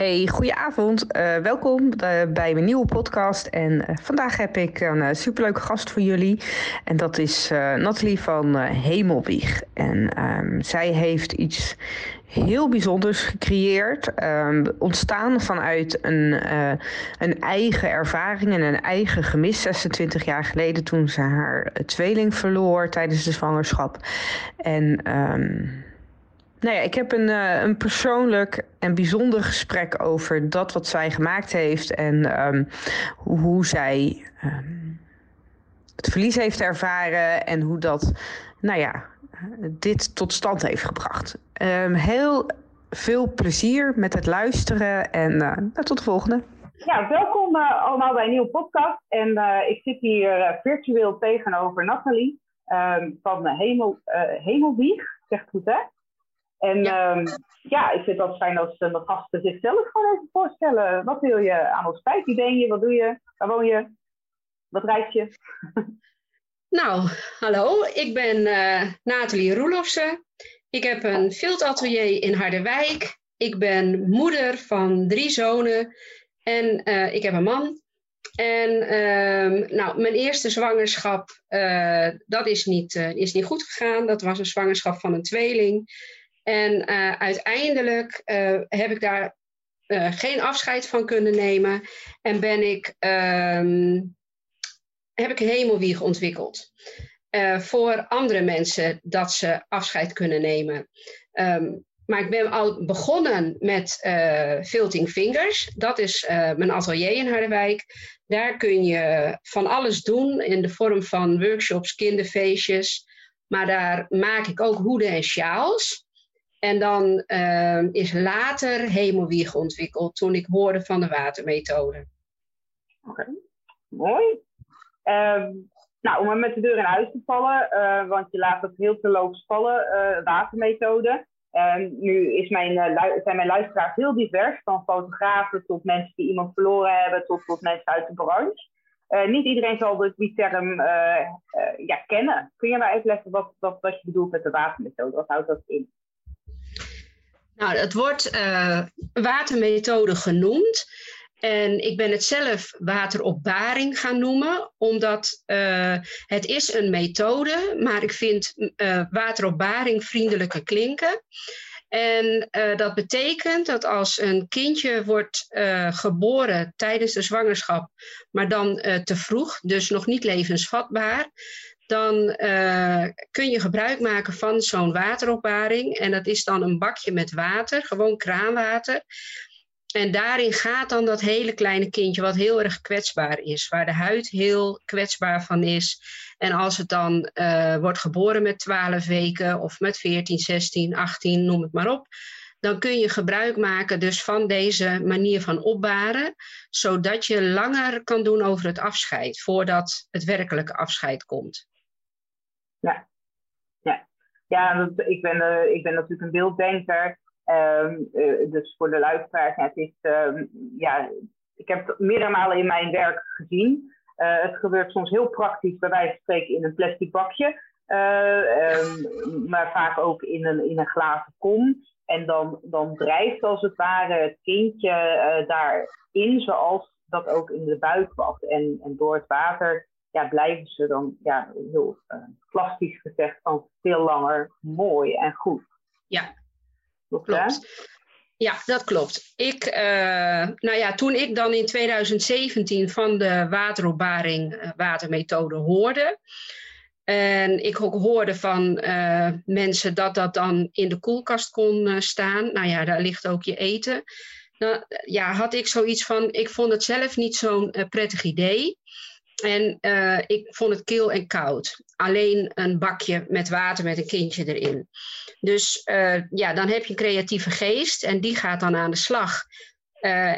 Hey, goedenavond. Uh, welkom uh, bij mijn nieuwe podcast. En uh, vandaag heb ik een superleuke gast voor jullie. En dat is Nathalie van Hemelwieg. En um, zij heeft iets heel bijzonders gecreëerd. Um, ontstaan vanuit een, een eigen ervaring en een eigen gemis. 26 jaar geleden toen ze haar tweeling verloor tijdens de zwangerschap. En... Um, nou ja, ik heb een, uh, een persoonlijk en bijzonder gesprek over dat wat zij gemaakt heeft en um, hoe, zij um, het verlies heeft ervaren en hoe dat, nou ja, dit tot stand heeft gebracht. Um, heel veel plezier met het luisteren en uh, nou, tot de volgende. Ja, welkom uh, allemaal bij een nieuwe podcast. En ik zit hier virtueel tegenover Nathalie van Hemel, Hemelwieg. Zegt goed, hè? En ja. Um, ja, ik vind het fijn als uh, de gasten zichzelf gewoon even voorstellen. Wat wil je aan ons kwijt? Wie ben je? Wat doe je? Waar woon je? Wat reis je? nou, hallo. Ik ben uh, Nathalie Roelofsen. Ik heb een filtatelier in Harderwijk. Ik ben moeder van drie zonen. En uh, ik heb een man. En uh, nou, mijn eerste zwangerschap, dat is niet, is niet goed gegaan. Dat was een zwangerschap van een tweeling. En uh, uiteindelijk uh, heb ik daar uh, geen afscheid van kunnen nemen en ben ik, um, heb ik hemelwieg ontwikkeld. voor andere mensen dat ze afscheid kunnen nemen. Um, maar ik ben al begonnen met Filting Fingers. Dat is mijn atelier in Harderwijk. Daar kun je van alles doen in de vorm van workshops, kinderfeestjes. Maar daar maak ik ook hoeden en sjaals. En dan uh, is later hemelwieg ontwikkeld toen ik hoorde van de watermethode. Oké, mooi. Um, nou, om met de deur in huis te vallen, uh, want je laat het heel te loops vallen, uh, watermethode. Um, nu is mijn, uh, zijn mijn luisteraars heel divers, van fotografen tot mensen die iemand verloren hebben, tot, tot mensen uit de branche. niet iedereen zal die term ja, kennen. Kun je maar even leggen wat, wat, wat je bedoelt met de watermethode? Wat houdt dat in? Nou, het wordt uh, watermethode genoemd. En ik ben het zelf wateropbaring gaan noemen, omdat uh, het is een methode, maar ik vind uh, wateropbaring vriendelijker klinken. En dat betekent dat als een kindje wordt geboren tijdens de zwangerschap, maar dan te vroeg, dus nog niet levensvatbaar, dan uh, kun je gebruik maken van zo'n wateropbaring. En dat is dan een bakje met water, gewoon kraanwater. En daarin gaat dan dat hele kleine kindje, wat heel erg kwetsbaar is, waar de huid heel kwetsbaar van is. En als het dan uh, wordt geboren met 12 weken of met 14, 16, 18, noem het maar op, dan kun je gebruik maken dus van deze manier van opbaren, zodat je langer kan doen over het afscheid, voordat het werkelijke afscheid komt. Ja, ja. ja ik, ben, uh, ik ben natuurlijk een beelddenker. Um, uh, dus voor de luisteraars, het is, um, ja, ik heb het meerdere malen in mijn werk gezien. Uh, het gebeurt soms heel praktisch, bij wijze van spreken in een plastic bakje. Um, maar vaak ook in een, in een glazen kom. En dan, dan drijft als het ware het kindje daarin, zoals dat ook in de buik was. En, en door het water ja, blijven ze dan ja, heel uh, plastisch gezegd van veel langer mooi en goed. Ja, klopt. Ja, dat klopt. Ik, uh, nou ja, toen ik dan in 2017 van de wateropbaring uh, watermethode hoorde. En ik ook hoorde van uh, mensen dat dat dan in de koelkast kon staan. Nou ja, daar ligt ook je eten. dan ja, had ik zoiets van, ik vond het zelf niet zo'n prettig idee. En ik vond het kil en koud. Alleen een bakje met water met een kindje erin. Dus ja, dan heb je een creatieve geest en die gaat dan aan de slag.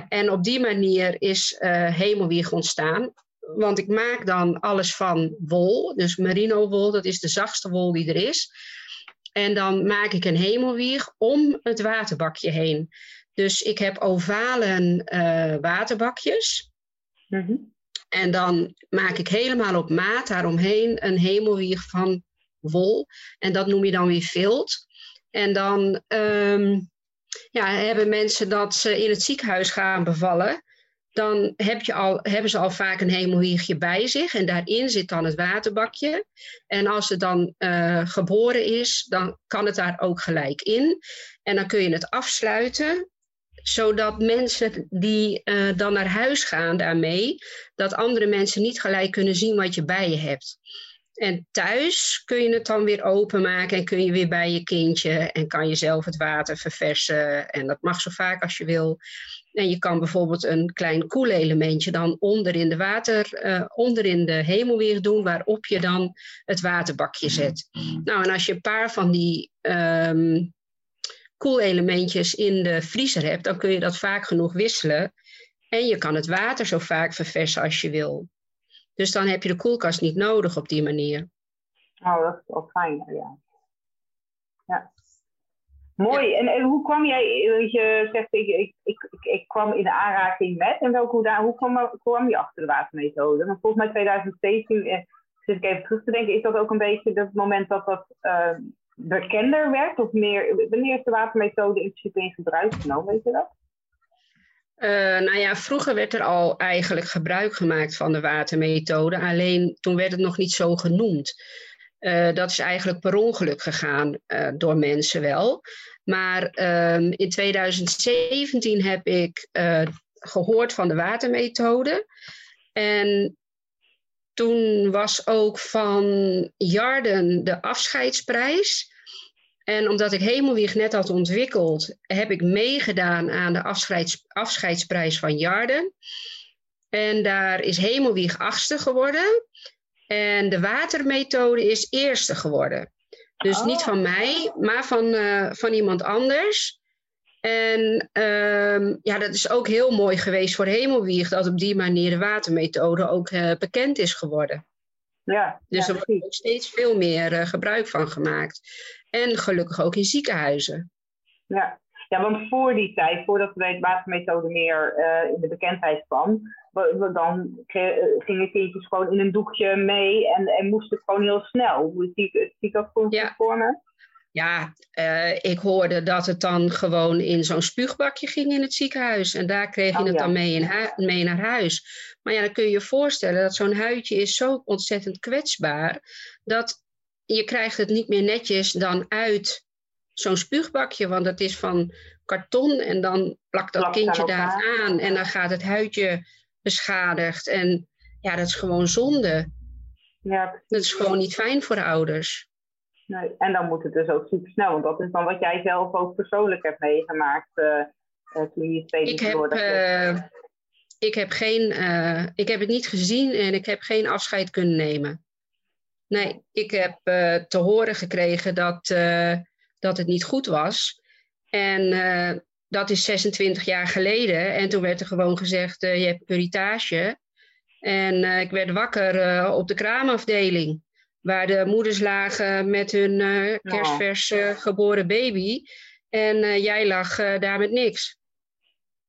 en op die manier is Hemelwieg ontstaan want ik maak dan alles van wol, dus merino wol, dat is de zachtste wol die er is. En dan maak ik een hemelwieg om het waterbakje heen. Dus ik heb ovalen waterbakjes. Mhm. En dan maak ik helemaal op maat daaromheen een hemelwieg van wol. En dat noem je dan weer vilt. En dan um, ja, hebben mensen dat ze in het ziekenhuis gaan bevallen dan heb je al, hebben ze al vaak een hemelwiegje bij zich en daarin zit dan het waterbakje. En als het dan uh, geboren is, dan kan het daar ook gelijk in. En dan kun je het afsluiten, zodat mensen die uh, dan naar huis gaan daarmee, dat andere mensen niet gelijk kunnen zien wat je bij je hebt. En thuis kun je het dan weer openmaken en kun je weer bij je kindje en kan je zelf het water verversen. En dat mag zo vaak als je wil. En je kan bijvoorbeeld een klein koelelementje dan onder in de water, uh, onder in de hemelweer doen, waarop je dan het waterbakje zet. Nou, en als je een paar van die um, koelelementjes in de vriezer hebt, dan kun je dat vaak genoeg wisselen. En je kan het water zo vaak verversen als je wil. Dus dan heb je de koelkast niet nodig op die manier. Oh, dat is wel fijn, ja. Ja. Mooi. En, en, hoe kwam jij, je zegt, ik, ik, ik, ik, kwam in de aanraking met, en welke, hoe, hoe kwam, kwam je achter de watermethode? Want volgens mij 2017, eh, zit ik even terug te denken, is dat ook een beetje het moment dat dat uh, bekender werd? Of meer, wanneer is de watermethode in principe in gebruik genomen, weet je dat? Uh, nou ja, vroeger werd er al eigenlijk gebruik gemaakt van de watermethode, alleen toen werd het nog niet zo genoemd. Uh, dat is eigenlijk per ongeluk gegaan uh, door mensen wel. Maar um, in 2017 heb ik gehoord van de watermethode. En toen was ook van Jarden de afscheidsprijs. En omdat ik Hemelwieg net had ontwikkeld, heb ik meegedaan aan de afscheids, afscheidsprijs van Jarden. En daar is Hemelwieg achtste geworden. En de watermethode is eerste geworden. Dus niet van mij, maar van, uh, van iemand anders. En um, ja, dat is ook heel mooi geweest voor Hemelwieg, dat op die manier de watermethode ook uh, bekend is geworden. Ja, dus ja, er wordt ook steeds veel meer uh, gebruik van gemaakt. En gelukkig ook in ziekenhuizen. Ja. ja, want voor die tijd, voordat de watermethode meer uh, in de bekendheid kwam, dan gingen kindjes gewoon in een doekje mee en, en moesten gewoon heel snel. Hoe zie ik dat voor, ja. voor me? Ja, uh, ik hoorde dat het dan gewoon in zo'n spuugbakje ging in het ziekenhuis. En daar kreeg je oh, het ja. dan mee, in mee naar huis. Maar ja, dan kun je je voorstellen dat zo'n huidje is zo ontzettend kwetsbaar. Dat je krijgt het niet meer netjes dan uit zo'n spuugbakje, want het is van karton en dan plakt dat kindje daar aan en dan gaat het huidje beschadigd. En ja, dat is gewoon zonde. Ja, dat is gewoon niet fijn voor de ouders. Nee, en dan moet het dus ook super snel, want dat is dan wat jij zelf ook persoonlijk hebt meegemaakt uh, toen je tweede ik heb, uh, ik heb geen, ik heb het niet gezien en ik heb geen afscheid kunnen nemen. Nee, ik heb te horen gekregen dat, dat het niet goed was. En dat is 26 jaar geleden. En toen werd er gewoon gezegd, je hebt puritage. En ik werd wakker op de kraamafdeling. Waar de moeders lagen met hun kerstvers geboren baby. En jij lag daar met niks.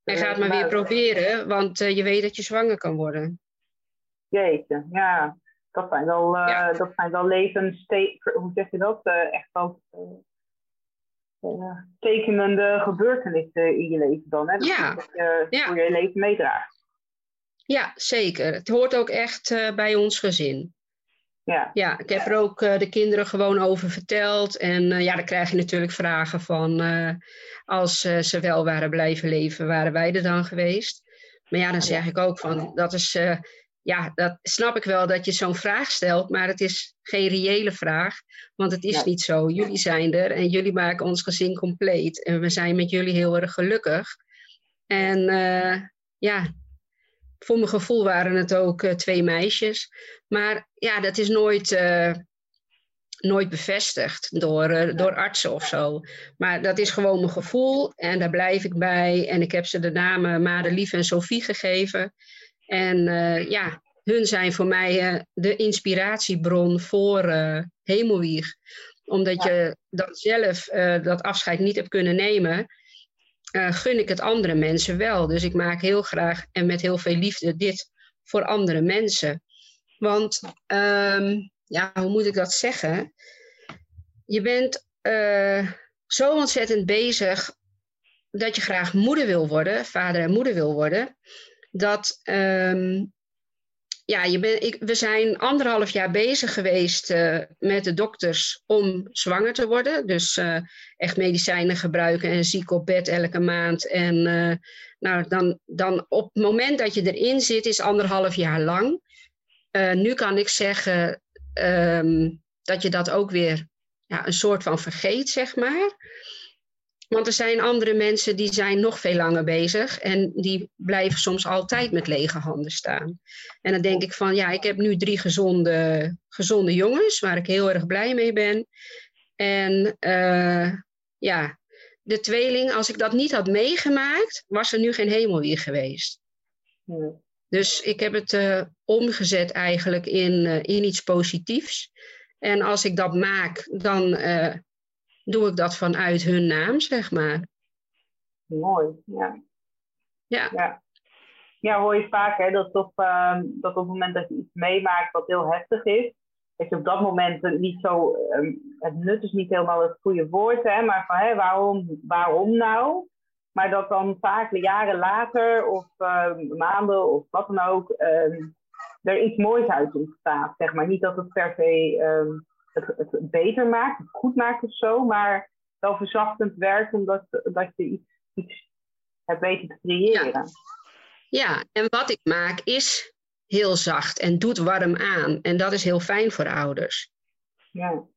En gaat maar weer proberen, want je weet dat je zwanger kan worden. Jeetje, ja dat zijn wel, ja. dat zijn wel levens, hoe zeg je dat? Echt wel tekenende gebeurtenissen in je leven dan. Hè? Dat ja. Dat je ja. voor je leven meedraagt. Ja, zeker. Het hoort ook echt bij ons gezin. Ja. ja, ik heb er ook de kinderen gewoon over verteld. En ja, dan krijg je natuurlijk vragen van als ze wel waren blijven leven, waren wij er dan geweest? Maar ja, dan zeg ik ook van dat is ja, dat snap ik wel dat je zo'n vraag stelt, maar het is geen reële vraag, want het is niet zo. Jullie zijn er en jullie maken ons gezin compleet en we zijn met jullie heel erg gelukkig. En ja, voor mijn gevoel waren het ook twee meisjes. Maar ja, dat is nooit nooit bevestigd door, uh, door artsen of zo. Maar dat is gewoon mijn gevoel en daar blijf ik bij. En ik heb ze de namen Madelief en Sophie gegeven. En uh, ja, hun zijn voor mij uh, de inspiratiebron voor Hemelwieg. Omdat je dan zelf dat afscheid niet hebt kunnen nemen, gun ik het andere mensen wel. Dus ik maak heel graag en met heel veel liefde dit voor andere mensen. Want um, ja, hoe moet ik dat zeggen? Je bent uh, zo ontzettend bezig dat je graag moeder wil worden, vader en moeder wil worden, dat um, ja, je ben, ik, we zijn anderhalf jaar bezig geweest uh, met de dokters om zwanger te worden. Dus uh, echt medicijnen gebruiken en ziek op bed elke maand. En nou, dan, dan op het moment dat je erin zit, is anderhalf jaar lang. nu kan ik zeggen, um, dat je dat ook weer ja, een soort van vergeet, zeg maar. Want er zijn andere mensen die zijn nog veel langer bezig en die blijven soms altijd met lege handen staan. En dan denk ik van ja, ik heb nu drie gezonde, gezonde jongens waar ik heel erg blij mee ben. En uh, ja, de tweeling, als ik dat niet had meegemaakt, was er nu geen hemel hier geweest. Dus ik heb het uh, omgezet eigenlijk in, uh, in iets positiefs. En als ik dat maak, dan doe ik dat vanuit hun naam, zeg maar. Mooi, ja. Ja, ja. ja hoor je vaak hè, dat, op, ehm, dat op het moment dat je iets meemaakt wat heel heftig is, dat je op dat moment niet zo, um, het nut is niet helemaal het goede woord, hè, maar van hè, waarom, waarom nou? Maar dat dan vaak jaren later of uh, maanden of wat dan ook er iets moois uit ontstaat. Zeg maar. Niet dat het per se het, het, beter maakt, het goed maakt of zo, maar wel verzachtend werkt omdat dat je iets, iets hebt weten te creëren. Ja. ja, en wat ik maak is heel zacht en doet warm aan. En dat is heel fijn voor ouders. Ja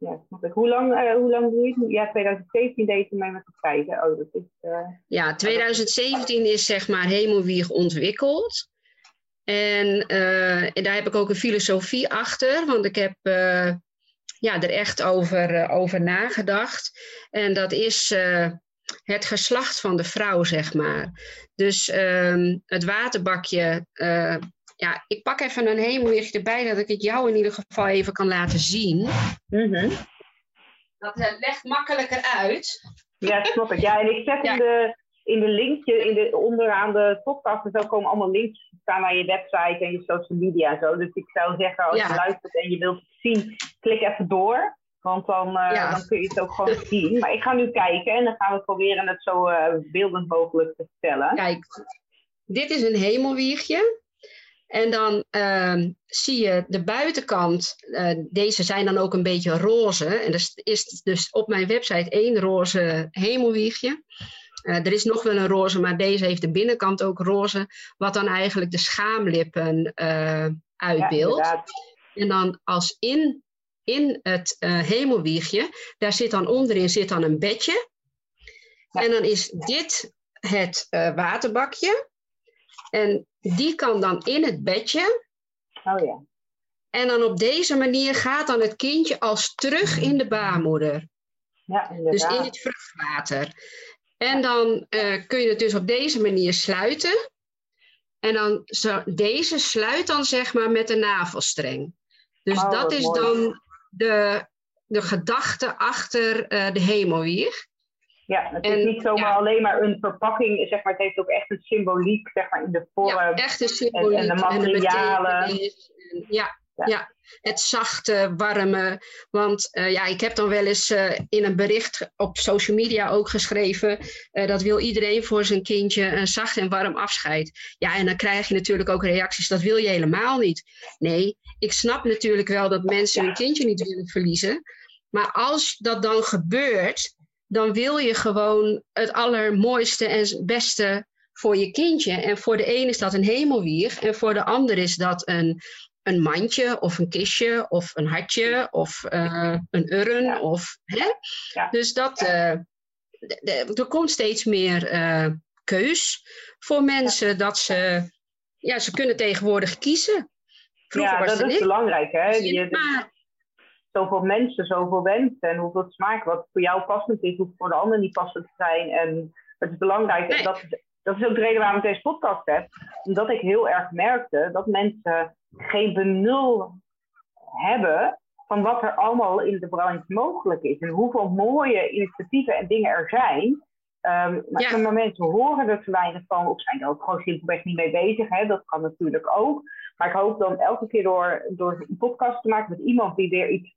ja, Hoe lang, uh, hoe lang doe je het? Ja, 2017 deed je mee met de feiten. Oh, dat is, uh... Ja, 2017 is zeg maar Hemelwieg ontwikkeld. En, uh, en, daar heb ik ook een filosofie achter, want ik heb ja, er echt over, over nagedacht. En dat is het geslacht van de vrouw, zeg maar. Dus ehm, het waterbakje ja, ik pak even een hemellicht erbij, dat ik het jou in ieder geval even kan laten zien. Mm Dat uh, legt makkelijker uit. Ja, snap ik. Ja, en ik zet in, de, in de linkje, in de, onderaan de podcast, er komen allemaal links staan naar je website en je social media en zo. Dus ik zou zeggen, als je luistert en je wilt het zien, klik even door. Want dan, uh, dan kun je het ook gewoon zien. Maar ik ga nu kijken en dan gaan we proberen het zo uh, beeldend mogelijk te stellen. Kijk, dit is een hemelwiegje. En dan uh, zie je de buitenkant, uh, deze zijn dan ook een beetje roze. En er is dus op mijn website één roze hemelwiegje. Er is nog wel een roze, maar deze heeft de binnenkant ook roze, wat dan eigenlijk de schaamlippen uitbeeldt. Ja, en dan als in, in het hemelwiegje, daar zit dan onderin zit dan een bedje. Ja. En dan is dit het waterbakje. En die kan dan in het bedje. Oh ja. En dan op deze manier gaat dan het kindje als terug in de baarmoeder. Ja, Dus in het vruchtwater. En dan uh, kun je het dus op deze manier sluiten. En dan zo, deze sluit dan zeg maar met de navelstreng. Dus oh, dat is mooi. dan de, de gedachte achter uh, de hemelwier. Ja, het is niet zomaar alleen maar een verpakking, zeg maar, het heeft ook echt een symboliek, zeg maar, in de vorm. Ja, echt een symboliek. En, en de materialen. En de ja, ja. ja, het zachte, warme. Want uh, ja, ik heb dan wel eens uh, in een bericht op social media ook geschreven. Uh, dat wil iedereen voor zijn kindje een zacht en warm afscheid. Ja, en dan krijg je natuurlijk ook reacties. Dat wil je helemaal niet. Nee, ik snap natuurlijk wel dat mensen hun kindje niet willen verliezen. Maar als dat dan gebeurt, dan wil je gewoon het allermooiste en beste voor je kindje. En voor de een is dat een hemelwieg en voor de ander is dat een, een mandje of een kistje of een hartje of uh, een urn. Of, hè? Ja. Dus dat, uh, er komt steeds meer uh, keus voor mensen dat ze, ja, ze kunnen tegenwoordig kiezen. Vroeger ja, dat is belangrijk, hè? Je, maar... Zoveel mensen, zoveel wensen en hoeveel smaak. Wat voor jou passend is, hoeft voor de ander niet passend te zijn. En het is belangrijk. Nee. Dat, dat is ook de reden waarom ik deze podcast heb. Omdat ik heel erg merkte dat mensen geen benul hebben van wat er allemaal in de branche mogelijk is. En hoeveel mooie initiatieven en dingen er zijn. Um, maar, ja. mensen horen er te weinig van of zijn er ook gewoon simpelweg niet mee bezig. Hè? Dat kan natuurlijk ook. Maar ik hoop dan elke keer door, door een podcast te maken met iemand die weer iets,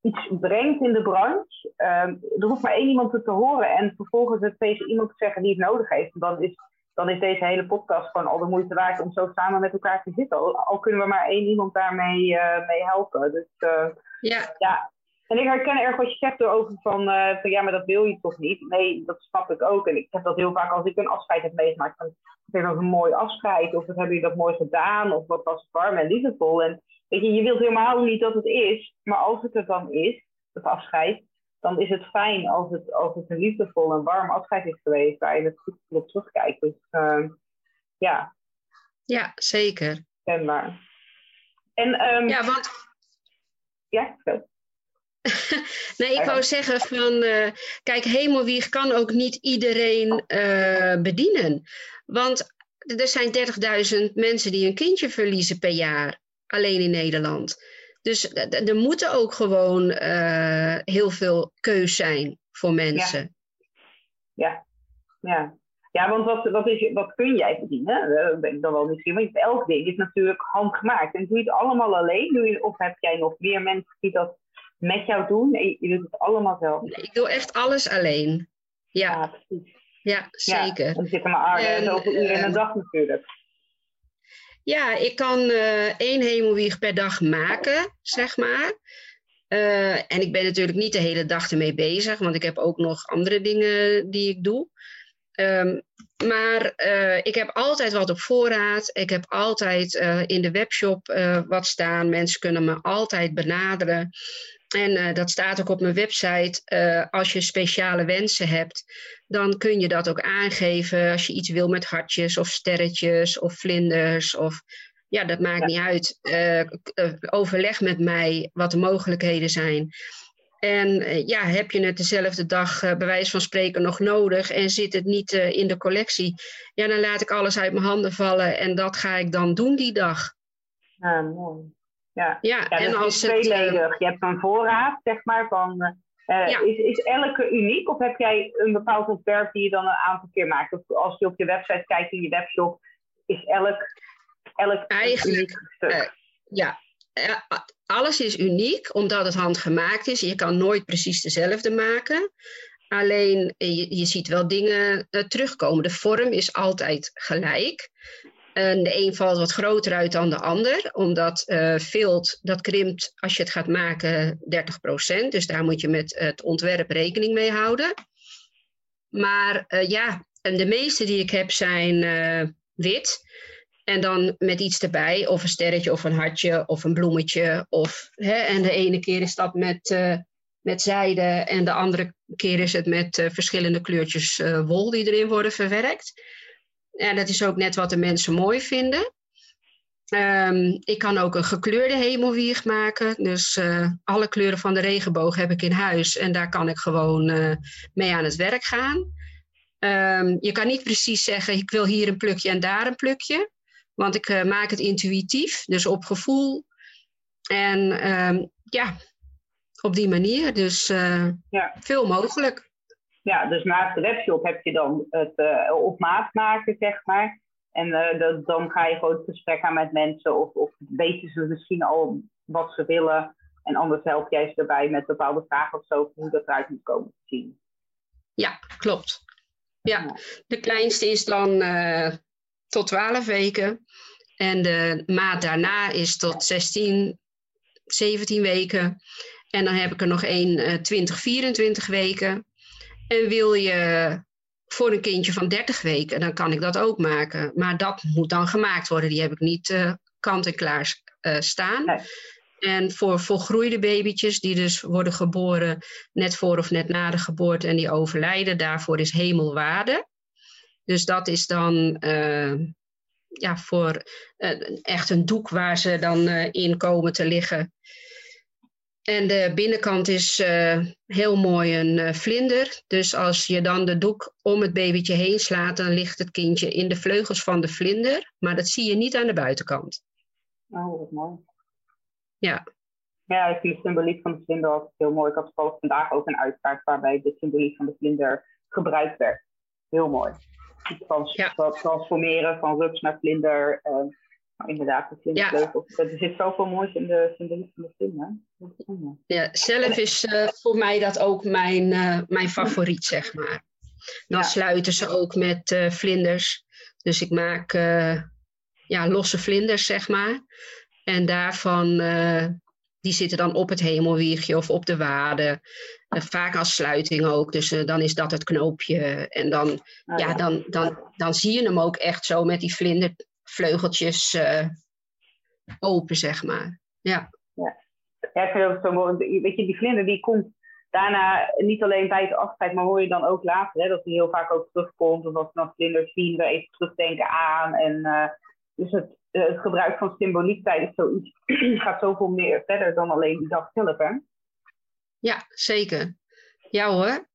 iets brengt in de branche. Um, er hoeft maar één iemand het te horen en vervolgens het tegen iemand te zeggen die het nodig heeft. En dan is, dan is deze hele podcast gewoon al de moeite waard om zo samen met elkaar te zitten. Al, kunnen we maar één iemand daarmee uh, mee helpen. Dus uh, ja. ja. En ik herken erg wat je zegt erover van, uh, van ja, maar dat wil je toch niet? Nee, dat snap ik ook. En ik heb dat heel vaak als ik een afscheid heb meegemaakt. Van, vind dat een mooi afscheid? Of wat hebben jullie dat mooi gedaan? Of wat was het warm en liefdevol? En weet je, je wilt helemaal niet dat het is. Maar als het er dan is, het afscheid, dan is het fijn als het, als het een liefdevol en warm afscheid is geweest. Waar je het goed op terugkijkt. Dus uh, ja. Ja, zeker. Kenbaar. En, um, ja, want... Ja, zo. nee, ik wou zeggen van, uh, kijk, hemelwieg kan ook niet iedereen uh, bedienen. Want er zijn 30.000 mensen die een kindje verliezen per jaar, alleen in Nederland. Dus er moeten ook gewoon uh, heel veel keus zijn voor mensen. Ja, ja. ja. ja want wat, wat, is, wat kun jij bedienen? Daar ben ik dan wel nieuwsgierig. Want elk ding is natuurlijk handgemaakt. En doe je het allemaal alleen? Doe je, of heb jij nog meer mensen die dat met jou doen? Nee, je doet het allemaal zelf. Nee, ik doe echt alles alleen. Ja, ja precies. Ja, zeker. Ja, dan zitten mijn aarde zoveel uren in een dag natuurlijk. Ja, ik kan uh, één hemelwieg per dag maken, zeg maar. Uh, en ik ben natuurlijk niet de hele dag ermee bezig, want ik heb ook nog andere dingen die ik doe. Um, maar uh, ik heb altijd wat op voorraad. Ik heb altijd in de webshop wat staan. Mensen kunnen me altijd benaderen. En uh, dat staat ook op mijn website. Uh, als je speciale wensen hebt, dan kun je dat ook aangeven. Als je iets wil met hartjes of sterretjes of vlinders. Of, ja, dat maakt niet uit. Uh, overleg met mij wat de mogelijkheden zijn. En ja, heb je het dezelfde dag bij wijze van spreken nog nodig en zit het niet in de collectie, ja, dan laat ik alles uit mijn handen vallen en dat ga ik dan doen die dag. Ja, mooi. Ja, ja, en als het, tweeledig. Je hebt een voorraad, zeg maar, van... Uh, is, is elke uniek of heb jij een bepaald ontwerp die je dan een aantal keer maakt? Of als je op je website kijkt in je webshop, is elk, elk Eigenlijk, stuk? Uh, ja, alles is uniek omdat het handgemaakt is. Je kan nooit precies dezelfde maken. Alleen je, je ziet wel dingen terugkomen. De vorm is altijd gelijk. En de een valt wat groter uit dan de ander, omdat uh, vilt, dat krimpt als je het gaat maken 30%. Dus daar moet je met het ontwerp rekening mee houden. Maar uh, ja, en de meeste die ik heb zijn uh, wit. En dan met iets erbij, of een sterretje of een hartje of een bloemetje. Of, hè, en de ene keer is dat met, met zijde en de andere keer is het met verschillende kleurtjes wol die erin worden verwerkt. En dat is ook net wat de mensen mooi vinden. Um, ik kan ook een gekleurde hemelwieg maken. Dus uh, alle kleuren van de regenboog heb ik in huis. En daar kan ik gewoon uh, mee aan het werk gaan. Um, je kan niet precies zeggen, ik wil hier een plukje en daar een plukje. Want ik uh, maak het intuïtief, dus op gevoel. En um, ja, op die manier. Dus ja. veel mogelijk. Ja, dus naast de webshop heb je dan het uh, op maat maken, zeg maar. En uh, dan ga je gewoon het gesprek aan met mensen. Of, of weten ze misschien al wat ze willen. En anders help jij ze erbij met bepaalde vragen of zo. Hoe dat eruit moet komen te zien. Ja, klopt. Ja, de kleinste is dan uh, tot 12 weken. En de maat daarna is tot 16, 17 weken. En dan heb ik er nog één 20, 24 weken. En wil je voor een kindje van 30 weken, dan kan ik dat ook maken. Maar dat moet dan gemaakt worden. Die heb ik niet uh, kant en klaar uh, staan. En voor volgroeide babytjes, die dus worden geboren net voor of net na de geboorte en die overlijden, daarvoor is hemelwaarde. Dus dat is dan ja, voor echt een doek waar ze dan in komen te liggen. En de binnenkant is uh, heel mooi een uh, vlinder. Dus als je dan de doek om het babytje heen slaat, dan ligt het kindje in de vleugels van de vlinder. Maar dat zie je niet aan de buitenkant. Oh, wat mooi. Ja. Ja, ik vind de symboliek van de vlinder altijd heel mooi. Ik had toevallig vandaag ook een uitkaart waarbij de symboliek van de vlinder gebruikt werd. Heel mooi. Trans ja. Transformeren van rups naar vlinder. Uh, inderdaad, de vlindervleugels. Ja. Er zit zoveel moois in de symboliek van de vlinder. Ja, zelf is uh, voor mij dat ook mijn, uh, mijn favoriet, zeg maar. Dan ja. sluiten ze ook met uh, vlinders. Dus ik maak ja, losse vlinders, zeg maar. En daarvan, die zitten dan op het hemelwiegje of op de wade. vaak als sluiting ook. Dus dan is dat het knoopje. En dan, oh, ja, dan, dan, dan zie je hem ook echt zo met die vlindervleugeltjes open, zeg maar. Ja. ja. Ja, ik vind het zo mooi. Weet je, die vlinder die komt daarna niet alleen bij het afscheid, maar hoor je dan ook later hè, dat hij heel vaak ook terugkomt. Of als we dan vlinders zien, we even terugdenken aan. En uh, dus het, uh, het gebruik van symboliek tijdens zoiets gaat zoveel meer verder dan alleen die dag zelf. Hè? Ja, zeker. Ja hoor,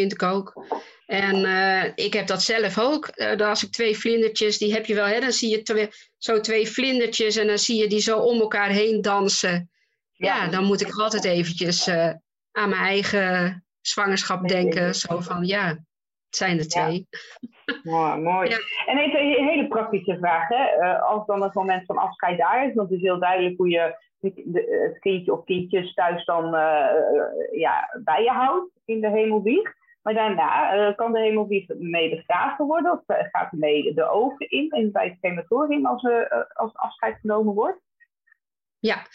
vind ik ook. En uh, ik heb dat zelf ook. als ik twee vlindertjes, die heb je wel, hè, dan zie je twee, zo twee vlindertjes en dan zie je die zo om elkaar heen dansen ja, dan moet ik altijd eventjes uh, aan mijn eigen zwangerschap denken. Zo van, ja, het zijn er twee. Ja. mooi. Ja. En even een hele praktische vraag. Hè? Uh, als dan het moment van afscheid daar is, is het heel duidelijk hoe je het kindje of kindjes thuis dan uh, ja, bij je houdt in de hemelwieg. Maar daarna kan de hemelwieg mee begraven worden of gaat mee de oven in, in bij het crematorium als, als afscheid genomen wordt? Ja,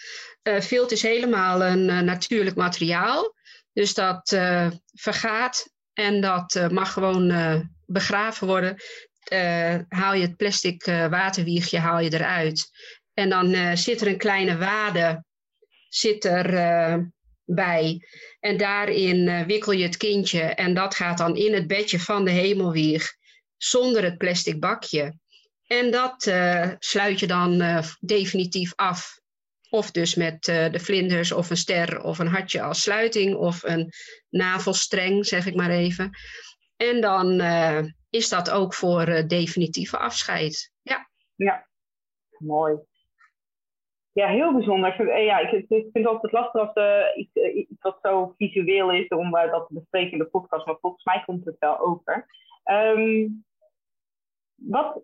uh, vilt is helemaal een uh, natuurlijk materiaal. Dus dat uh, vergaat en dat mag gewoon begraven worden. haal je het plastic waterwiegje haal je eruit. En dan zit er een kleine wade zit er, bij. En daarin wikkel je het kindje. En dat gaat dan in het bedje van de hemelwieg zonder het plastic bakje. En dat sluit je dan definitief af. Of dus met de vlinders of een ster of een hartje als sluiting of een navelstreng, zeg ik maar even. En dan is dat ook voor definitieve afscheid. Ja. ja, mooi. Ja, heel bijzonder. Ja, ik, ik vind het altijd lastig als uh, iets, wat zo visueel is om dat te bespreken in de podcast, maar volgens mij komt het wel over. Um, wat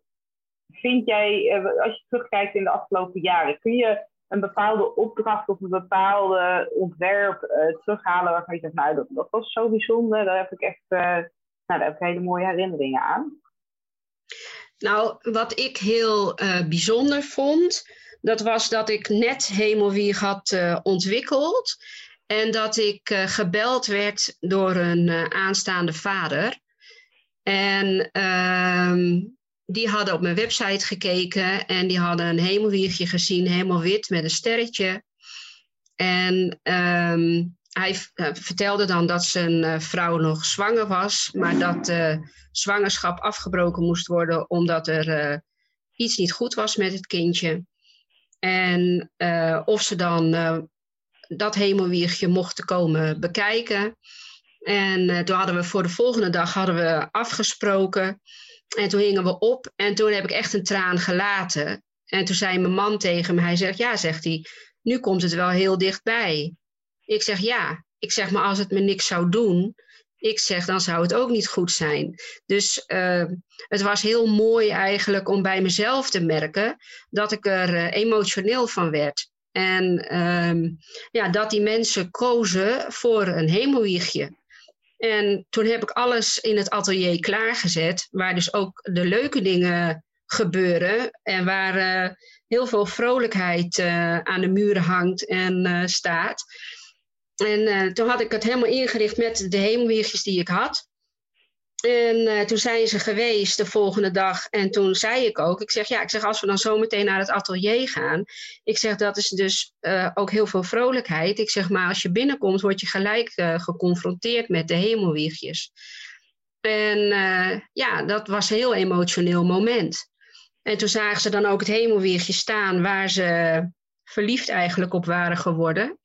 vind jij, als je terugkijkt in de afgelopen jaren, kun je een bepaalde opdracht of een bepaalde ontwerp terughalen waarvan je zegt, nou, dat, dat, was zo bijzonder, daar heb ik echt nou, daar heb ik hele mooie herinneringen aan. Nou, wat ik heel bijzonder vond, dat was dat ik net Hemelwieg had ontwikkeld en dat ik gebeld werd door een aanstaande vader. En ehm, die hadden op mijn website gekeken en die hadden een hemelwiegje gezien, helemaal wit met een sterretje. En ehm, hij vertelde dan dat zijn vrouw nog zwanger was, maar dat de zwangerschap afgebroken moest worden omdat er iets niet goed was met het kindje. En of ze dan dat hemelwiegje mochten komen bekijken. En toen hadden we voor de volgende dag hadden we afgesproken en toen hingen we op en toen heb ik echt een traan gelaten. En toen zei mijn man tegen me, hij zegt, ja, zegt hij, nu komt het wel heel dichtbij. Ik zeg, ja. Ik zeg, maar als het me niks zou doen, ik zeg, dan zou het ook niet goed zijn. Dus uh, het was heel mooi eigenlijk om bij mezelf te merken dat ik er uh, emotioneel van werd. En uh, ja, dat die mensen kozen voor een hemelwiegje. En toen heb ik alles in het atelier klaargezet, waar dus ook de leuke dingen gebeuren en waar uh, heel veel vrolijkheid aan de muren hangt en staat. En toen had ik het helemaal ingericht met de hemelwiegjes die ik had. En uh, toen zijn ze geweest de volgende dag. En toen zei ik ook, ik zeg ja, ik zeg als we dan zo meteen naar het atelier gaan. Ik zeg dat is dus uh, ook heel veel vrolijkheid. Ik zeg maar als je binnenkomt word je gelijk geconfronteerd met de hemelwiegjes. En ja, dat was een heel emotioneel moment. En toen zagen ze dan ook het hemelweertje staan waar ze verliefd eigenlijk op waren geworden.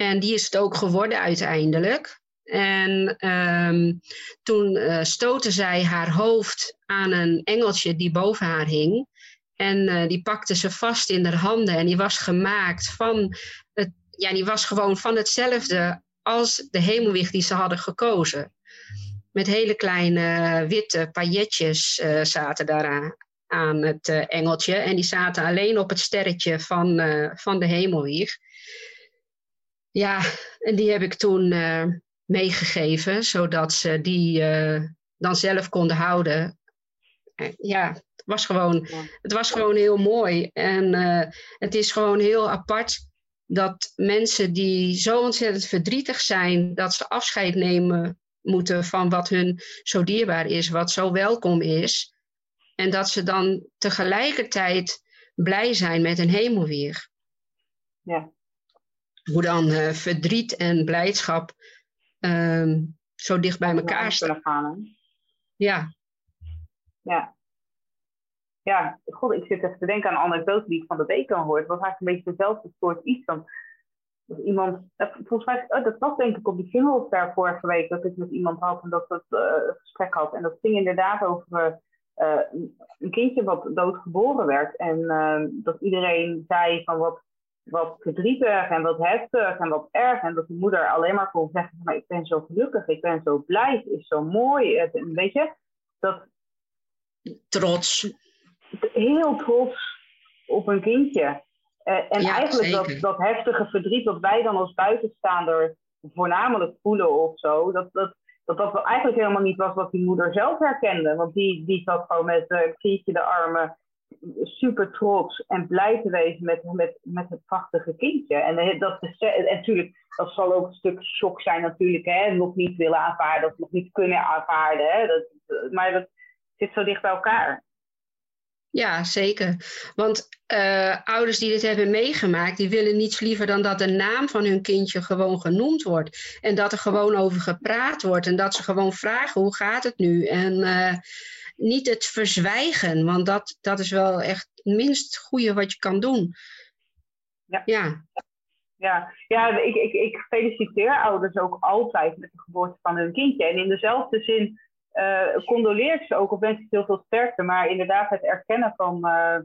En die is het ook geworden uiteindelijk. En ehm, toen uh, stootte zij haar hoofd aan een engeltje die boven haar hing. En uh, die pakte ze vast in haar handen. En die was gemaakt van het, ja, die was gewoon van hetzelfde als de hemelwicht die ze hadden gekozen. Met hele kleine witte pailletjes zaten daaraan aan het engeltje. En die zaten alleen op het sterretje van, van de hemelwieg. Ja, en die heb ik toen meegegeven, zodat ze die uh, dan zelf konden houden. Uh, ja, het was, gewoon, het was gewoon heel mooi. En uh, het is gewoon heel apart dat mensen die zo ontzettend verdrietig zijn, dat ze afscheid nemen moeten van wat hun zo dierbaar is, wat zo welkom is. En dat ze dan tegelijkertijd blij zijn met een hemelweer. Ja. Hoe dan verdriet en blijdschap um, zo dicht bij elkaar staan. Gaan, ja. Ja. Ja, god, ik zit even te denken aan een anekdote die ik van de week al hoorde. Het was eigenlijk een beetje dezelfde soort iets dan. Dat iemand, volgens mij, oh, dat was denk ik op die Singles daar vorige week, dat ik met iemand had en dat we het uh, gesprek had. En dat ging inderdaad over uh, een kindje wat doodgeboren werd. En uh, dat iedereen zei van wat wat verdrietig en wat heftig en wat erg. En dat de moeder alleen maar kon zeggen: maar Ik ben zo gelukkig, ik ben zo blij, het is zo mooi. Het, weet je, dat. Trots. Heel trots op een kindje. Uh, en eigenlijk dat, dat heftige verdriet dat wij dan als buitenstaander voornamelijk voelen of zo, dat dat, dat dat eigenlijk helemaal niet was wat die moeder zelf herkende. Want die, die zat gewoon met een uh, kindje de armen super trots en blij te wezen met, met, met het prachtige kindje. En, dat is, en natuurlijk, dat zal ook een stuk shock zijn natuurlijk, hè, nog niet willen aanvaarden of nog niet kunnen aanvaarden. Hè, dat, maar dat zit zo dicht bij elkaar. Ja, zeker. Want ouders die dit hebben meegemaakt, die willen niets liever dan dat de naam van hun kindje gewoon genoemd wordt. En dat er gewoon over gepraat wordt. En dat ze gewoon vragen, hoe gaat het nu? En niet het verzwijgen, want dat, dat is wel echt het minst goede wat je kan doen. Ja. Ja, ja, ja ik, ik, ik feliciteer ouders ook altijd met de geboorte van hun kindje. En in dezelfde zin uh, condoleer ik ze ook of wens ik heel veel sterkte. Maar inderdaad, het erkennen van uh,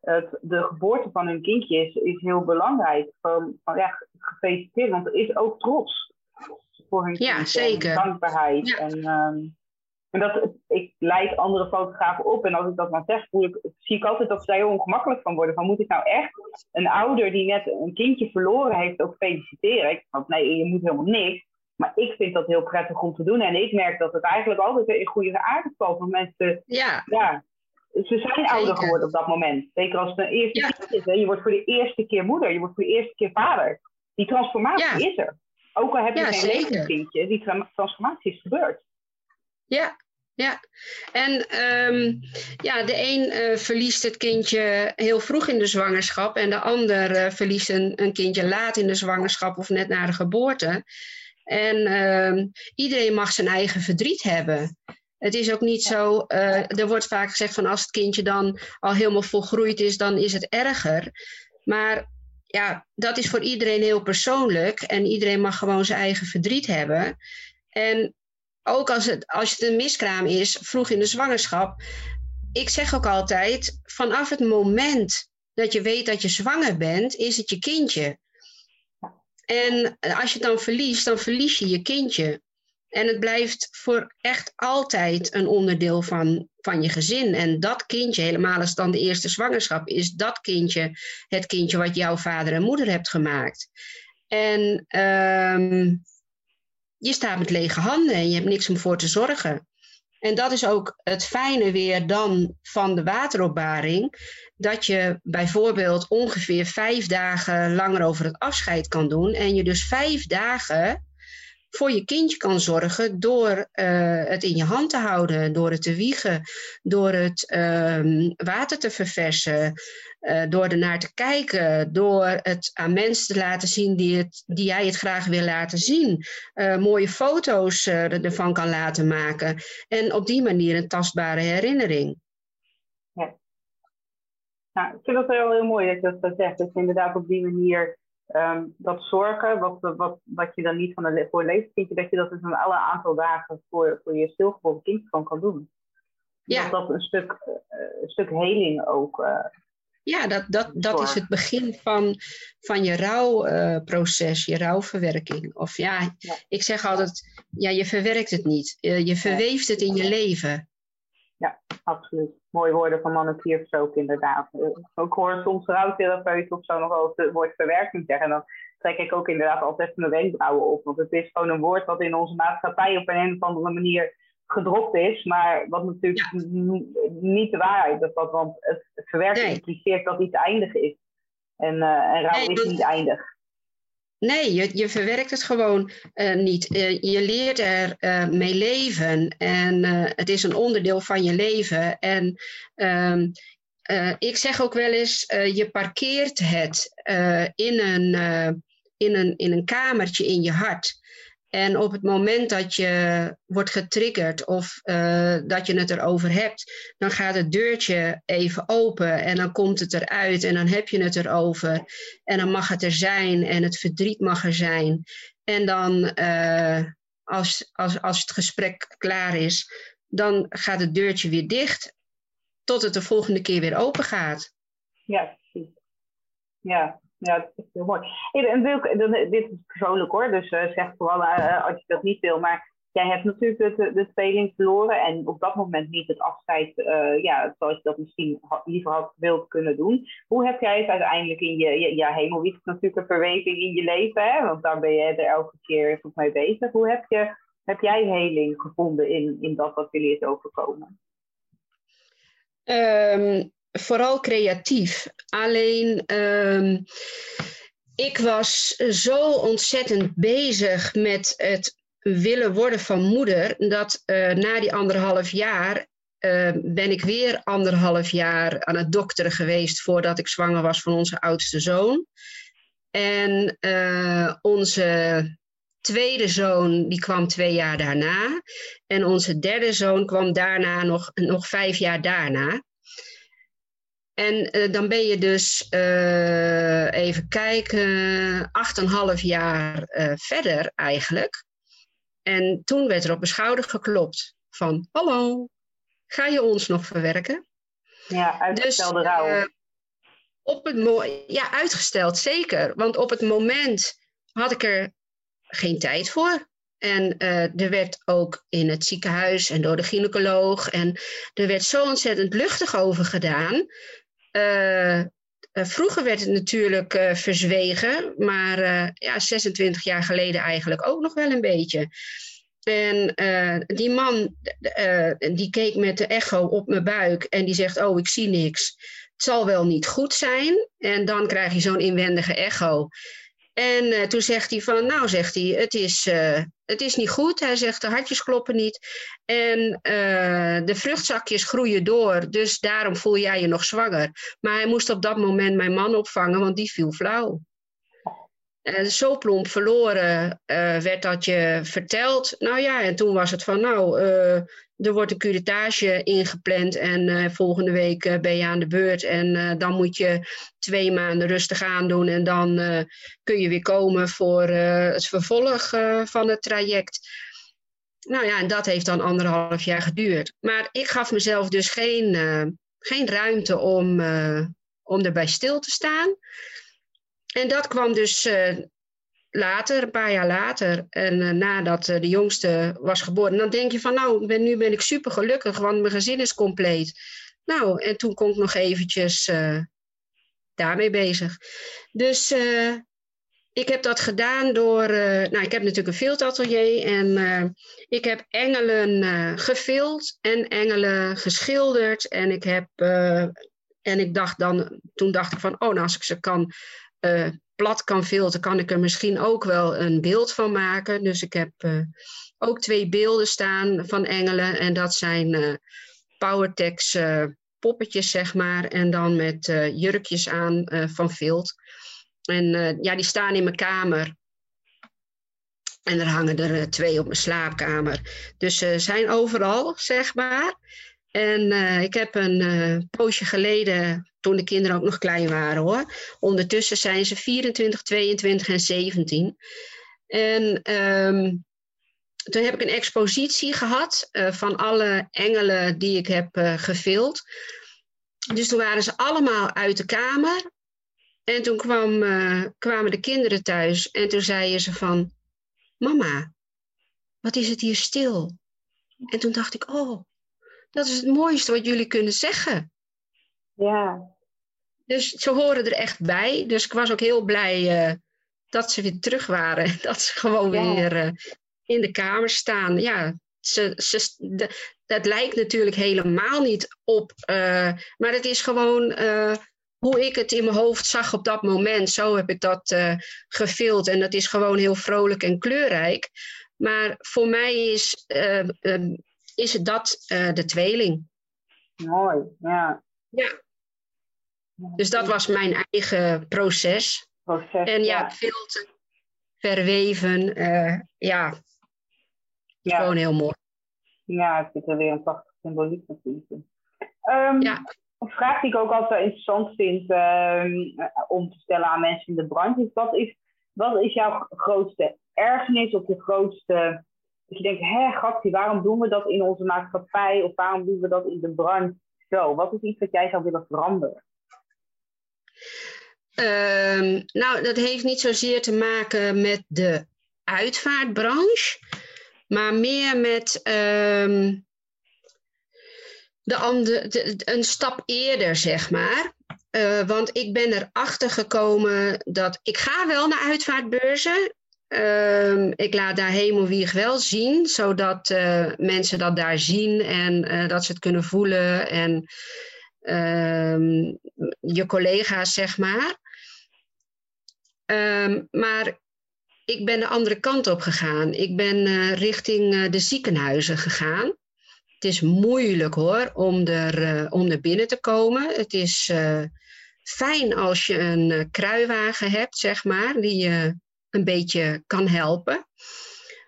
het, de geboorte van hun kindje is, is heel belangrijk. Van, van, ja, gefeliciteerd, want er is ook trots voor hun ja, kindje. Zeker. En dankbaarheid. Ja. En, um, en dat, ik leid andere fotografen op. En als ik dat dan zeg, voel ik, zie ik altijd dat ze daar heel ongemakkelijk van worden. Van moet ik nou echt een ouder die net een kindje verloren heeft ook feliciteren? Ik denk, nee, je moet helemaal niks. Maar ik vind dat heel prettig om te doen. En ik merk dat het eigenlijk altijd in goede aarde valt. Want mensen, ja. ja ze zijn ouder geworden op dat moment. Zeker als het een eerste ja. kind is. Hè? Je wordt voor de eerste keer moeder. Je wordt voor de eerste keer vader. Die transformatie ja. is er. Ook al heb je geen zeker. kindje, die tra- transformatie is gebeurd. Ja, ja. En ehm, ja, de een eh, verliest het kindje heel vroeg in de zwangerschap en de ander eh, verliest een, een kindje laat in de zwangerschap of net na de geboorte. En ehm, iedereen mag zijn eigen verdriet hebben. Het is ook niet zo, eh, er wordt vaak gezegd van als het kindje dan al helemaal volgroeid is, dan is het erger. Maar ja, dat is voor iedereen heel persoonlijk en iedereen mag gewoon zijn eigen verdriet hebben. En ook als het, als het een miskraam is, vroeg in de zwangerschap. Ik zeg ook altijd, vanaf het moment dat je weet dat je zwanger bent, is het je kindje. En als je het dan verliest, dan verlies je je kindje. En het blijft voor echt altijd een onderdeel van, van je gezin. En dat kindje, helemaal als dan de eerste zwangerschap is, dat kindje het kindje wat jouw vader en moeder hebt gemaakt. En ehm je staat met lege handen en je hebt niks om voor te zorgen. En dat is ook het fijne weer dan van de wateropbaring. Dat je bijvoorbeeld ongeveer vijf dagen langer over het afscheid kan doen. En je dus vijf dagen voor je kindje kan zorgen door het in je hand te houden, door het te wiegen, door het ehm, water te verversen, door ernaar te kijken, door het aan mensen te laten zien die, het, die jij het graag wil laten zien, mooie foto's ervan kan laten maken en op die manier een tastbare herinnering. Nou, ik vind het wel heel mooi dat je dat zegt. Dus inderdaad op die manier ehm, dat zorgen, wat, wat, wat je dan niet van een, voor leeft, vind je dat je dat dus een alle aantal dagen voor, voor je stilgeboren kind gewoon kan doen. Ja. Dat dat een stuk, uh, een stuk heling ook. Uh, ja, dat, dat, dat is het begin van, van je rouwproces, uh, je rouwverwerking. Of ja, ja, ik zeg altijd, ja, je verwerkt het niet. je verweeft het in je leven. Ja, absoluut mooie woorden van Manne Piers ook inderdaad. Eh, ik hoor soms rouwtherapeuten of zo nog wel het woord verwerking zeggen. En dan trek ik ook inderdaad altijd mijn wenkbrauwen op. Want het is gewoon een woord wat in onze maatschappij op een, of andere manier gedropt is. Maar wat natuurlijk niet de waarheid is. Dat, want het verwerken impliceert dat iets eindig is. En, uh, en rouw is niet eindig. Nee, je, je verwerkt het gewoon uh, niet. Uh, je leert er uh, mee leven en het is een onderdeel van je leven. En um, ik zeg ook wel eens, je parkeert het in, een, in, een, in een kamertje in je hart. En op het moment dat je wordt getriggerd of uh, dat je het erover hebt, dan gaat het deurtje even open en dan komt het eruit en dan heb je het erover. En dan mag het er zijn en het verdriet mag er zijn. En dan, uh, als, als, als het gesprek klaar is, dan gaat het deurtje weer dicht tot het de volgende keer weer open gaat. Ja, precies. Ja, ja, dat is heel mooi. En dit is persoonlijk hoor, dus uh, zeg vooral uh, als je dat niet wil. Maar jij hebt natuurlijk de, de verloren en op dat moment niet het afscheid ja, zoals je dat misschien liever had wilt kunnen doen. Hoe heb jij het uiteindelijk in je, ja, hemel is natuurlijk een verweving in je leven, hè? want daar ben je er elke keer goed mee bezig. Hoe heb, je, heb jij heling gevonden in, in dat wat jullie is overkomen? Um, vooral creatief. Alleen um, ik was zo ontzettend bezig met het willen worden van moeder, dat uh, na die anderhalf jaar uh, ben ik weer anderhalf jaar aan het dokteren geweest voordat ik zwanger was van onze oudste zoon. En uh, onze tweede zoon die kwam twee jaar daarna. En onze derde zoon kwam daarna nog, nog vijf jaar daarna. En uh, dan ben je dus, uh, even kijken, acht en half jaar uh, verder eigenlijk. En toen werd er op mijn schouder geklopt van, hallo, ga je ons nog verwerken? Ja, uitgestelde dus, rouw. op het ja, uitgesteld, zeker. Want op het moment had ik er geen tijd voor. En er werd ook in het ziekenhuis en door de gynaecoloog. En er werd zo ontzettend luchtig over gedaan. Uh, vroeger werd het natuurlijk uh, verzwegen, maar ja, 26 jaar geleden eigenlijk ook nog wel een beetje. En die man die keek met de echo op mijn buik en die zegt: Oh, ik zie niks. Het zal wel niet goed zijn. En dan krijg je zo'n inwendige echo. En toen zegt hij van, nou zegt hij, het is, het is niet goed. Hij zegt, de hartjes kloppen niet. En uh, de vruchtzakjes groeien door, dus daarom voel jij je nog zwanger. Maar hij moest op dat moment mijn man opvangen, want die viel flauw. En zo plomp verloren werd dat je verteld. Nou ja, en toen was het van, nou, er wordt een curettage ingepland en uh, volgende week uh, ben je aan de beurt. En uh, dan moet je twee maanden rustig aandoen en dan kun je weer komen voor het vervolg van het traject. Nou ja, en dat heeft dan anderhalf jaar geduurd. Maar ik gaf mezelf dus geen, geen ruimte om, om erbij stil te staan. En dat kwam dus later, een paar jaar later, en uh, nadat uh, de jongste was geboren, dan denk je van nou, nu ben ik super gelukkig, want mijn gezin is compleet. Nou, en toen kon ik nog eventjes uh, daarmee bezig. Dus ik heb dat gedaan door, nou, ik heb natuurlijk een filtatelier en ik heb engelen gevild en engelen geschilderd. En ik heb, en ik dacht dan, toen dacht ik van, oh, nou, als ik ze kan plat kan filteren, kan ik er misschien ook wel een beeld van maken. Dus ik heb uh, ook twee beelden staan van engelen. En dat zijn uh, Powertex uh, poppetjes, zeg maar. En dan met jurkjes aan van vilt. En ja, die staan in mijn kamer. En er hangen er twee op mijn slaapkamer. Dus ze zijn overal, zeg maar. En ik heb een poosje geleden toen de kinderen ook nog klein waren hoor. Ondertussen zijn ze 24, 22 en 17. En um, toen heb ik een expositie gehad uh, van alle engelen die ik heb uh, gefilmd. Dus toen waren ze allemaal uit de kamer. En toen kwam, uh, kwamen de kinderen thuis en toen zeiden ze van... Mama, wat is het hier stil? En toen dacht ik, oh, dat is het mooiste wat jullie kunnen zeggen. Ja. Dus ze horen er echt bij. Dus ik was ook heel blij uh, dat ze weer terug waren. Dat ze gewoon ja. weer uh, in de kamer staan. Ja, ze, ze, de, dat lijkt natuurlijk helemaal niet op. Uh, maar het is gewoon hoe ik het in mijn hoofd zag op dat moment. Zo heb ik dat gefilmd. En dat is gewoon heel vrolijk en kleurrijk. Maar voor mij is, is dat de tweeling. Mooi, ja. Ja, dus dat was mijn eigen proces. proces en ja, ja. veel te verweven. Uh, ja. ja, gewoon heel mooi. Ja, het zit er weer een prachtige symboliek natuurlijk in. Um, ja. Een vraag die ik ook altijd interessant vind um, om te stellen aan mensen in de branche is: wat is, wat is jouw grootste ergernis of je grootste. Dat je denkt, hé, gatje, waarom doen we dat in onze maatschappij of waarom doen we dat in de branche zo? Wat is iets wat jij zou willen veranderen? Um, nou, dat heeft niet zozeer te maken met de uitvaartbranche, maar meer met um, de andere, de, een stap eerder, zeg maar. Uh, want ik ben erachter gekomen dat ik ga wel naar uitvaartbeurzen. Um, ik laat daar Hemelwieg wel zien, zodat uh, mensen dat daar zien en uh, dat ze het kunnen voelen en je collega's, zeg maar. Um, maar ik ben de andere kant op gegaan. Ik ben uh, richting de ziekenhuizen gegaan. Het is moeilijk hoor om er, om er binnen te komen. Het is fijn als je een kruiwagen hebt, zeg maar, die je een beetje kan helpen.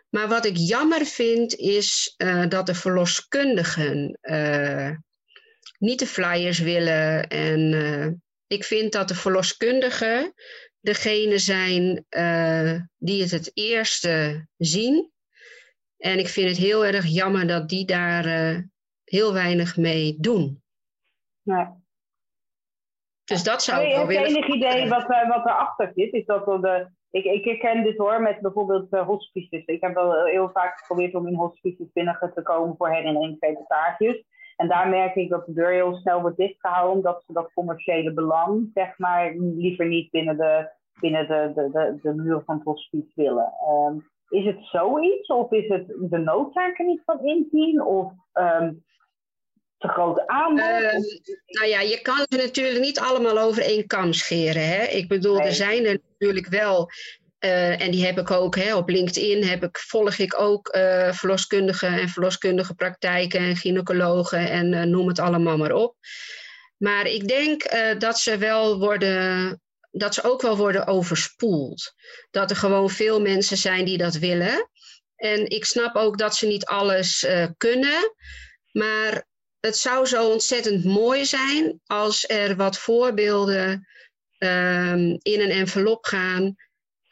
Maar wat ik jammer vind is dat de verloskundigen niet de flyers willen. En ik vind dat de verloskundigen degene zijn die het het eerste zien. En ik vind het heel erg jammer dat die daar heel weinig mee doen. Dus dat zou ik wel willen... Heb je enig idee wat, wat erachter zit? Is dat de, ik, ik herken dit hoor met bijvoorbeeld uh, hospices. Ik heb wel heel vaak geprobeerd om in hospices binnen te komen voor herinneringsreportages. En daar merk ik dat de deur heel snel wordt dichtgehouden, omdat ze dat commerciële belang, zeg maar, liever niet binnen de, binnen de, de, de, de muur van het hospice willen. Um, is het zoiets, of is het de noodzaak er niet van inzien, of um, te grote aanbod? Uh, nou ja, je kan ze natuurlijk niet allemaal over één kam scheren. Hè? Ik bedoel, nee. er zijn er natuurlijk wel uh, en die heb ik ook hè, op LinkedIn, heb ik, volg ik ook uh, verloskundigen en verloskundige praktijken en gynaecologen en noem het allemaal maar op. Maar ik denk dat ze wel worden, dat ze ook wel worden overspoeld. Dat er gewoon veel mensen zijn die dat willen. En ik snap ook dat ze niet alles kunnen. Maar het zou zo ontzettend mooi zijn als er wat voorbeelden um, in een envelop gaan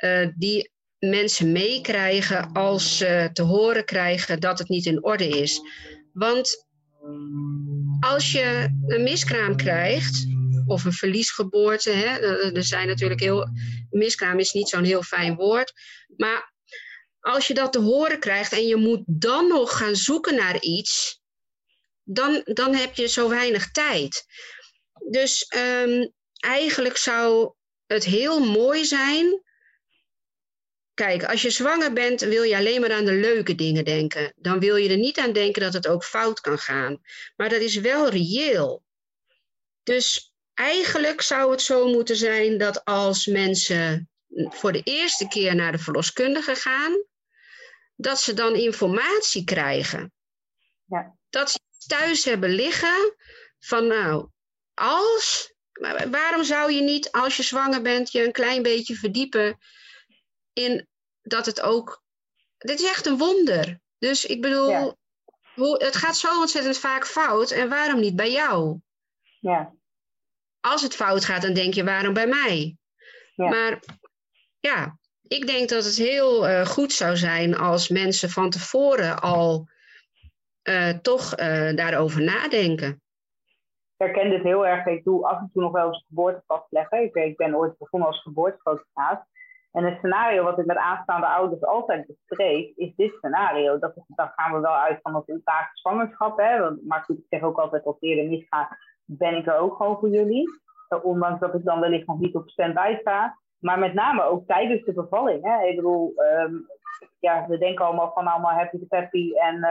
uh, die mensen meekrijgen als ze te horen krijgen dat het niet in orde is. Want als je een miskraam krijgt, of een verliesgeboorte, hè, er zijn natuurlijk heel. Miskraam is niet zo'n heel fijn woord. Maar als je dat te horen krijgt en je moet dan nog gaan zoeken naar iets, dan, dan heb je zo weinig tijd. Dus um, eigenlijk zou het heel mooi zijn Kijk, als je zwanger bent, wil je alleen maar aan de leuke dingen denken. Dan wil je er niet aan denken dat het ook fout kan gaan. Maar dat is wel reëel. Dus eigenlijk zou het zo moeten zijn dat als mensen voor de eerste keer naar de verloskundige gaan, dat ze dan informatie krijgen. Ja. Dat ze thuis hebben liggen van nou, als, waarom zou je niet als je zwanger bent je een klein beetje verdiepen in dat het ook, dit is echt een wonder. Dus ik bedoel, hoe, het gaat zo ontzettend vaak fout en waarom niet bij jou? Ja. Als het fout gaat, dan denk je waarom bij mij? Ja. Maar ja, ik denk dat het heel uh, goed zou zijn als mensen van tevoren al uh, toch uh, daarover nadenken. Ik herken dit heel erg. Ik doe af en toe nog wel eens geboorte vastleggen. Ik, ik ben ooit begonnen als geboortefotograaf. En het scenario wat ik met aanstaande ouders altijd bespreek, is dit scenario. Dat, dan gaan we wel uit van het ultage zwangerschap. Maar goed, ik zeg ook altijd als eerder misgaat, ben ik er ook gewoon voor jullie. Ondanks dat ik dan wellicht nog niet op stand-by sta. Maar met name ook tijdens de bevalling. Hè? Ik bedoel, um, ja, we denken allemaal van allemaal happy happy en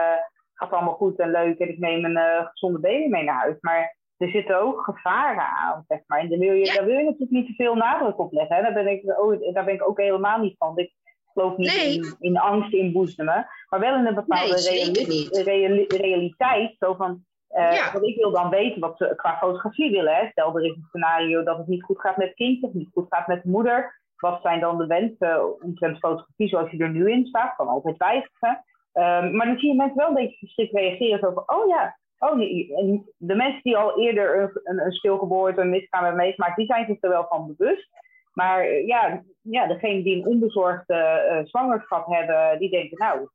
gaat allemaal goed en leuk en ik neem een uh, gezonde baby mee naar huis. Maar er zitten ook gevaren aan, zeg maar. En daar wil je, ja. daar wil je natuurlijk niet te veel nadruk op leggen. Hè? Daar, ben ik, oh, daar ben ik ook helemaal niet van. Ik geloof niet nee. in, in angst inboezemen, maar wel in een bepaalde nee, reali realiteit. Zo van, uh, ja. Want ik wil dan weten wat ze qua fotografie willen. Hè. Stel, er is een scenario dat het niet goed gaat met het kind, of niet goed gaat met de moeder. Wat zijn dan de wensen omtrent fotografie zoals je er nu in staat? Kan altijd wijzigen. Um, maar dan zie je mensen wel een beetje geschikt reageren. Zo van, oh ja, oh, de mensen die al eerder een, een, stilgeboorte, een misgaan hebben meegemaakt, die zijn zich er wel van bewust. Maar ja, ja degenen die een onbezorgde uh, zwangerschap hebben, die denken, nou,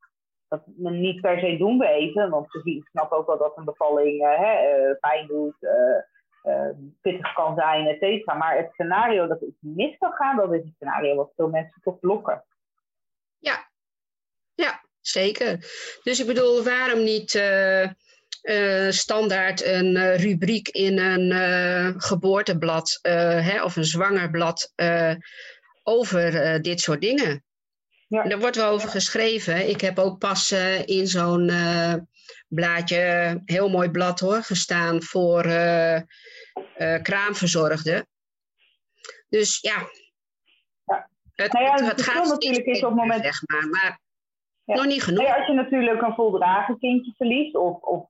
dat we niet per se doen weten, want ze snappen ook wel dat een bevalling uh, hè, pijn doet, uh, pittig kan zijn, et cetera. Maar het scenario dat het mis kan gaan, dat is een scenario wat veel mensen toch blokken. Ja, ja zeker. Dus ik bedoel, waarom niet standaard een rubriek in een geboorteblad hè, of een zwangerblad over dit soort dingen? Ja. Er wordt wel over geschreven. Ik heb ook pas in zo'n blaadje, heel mooi blad hoor, gestaan voor kraamverzorgden. Dus ja, ja. Het, nou ja, het, het gaat natuurlijk is op het moment. Zeg maar, maar ja. nog niet genoeg. Nou als je natuurlijk een voldragen kindje verliest, of, of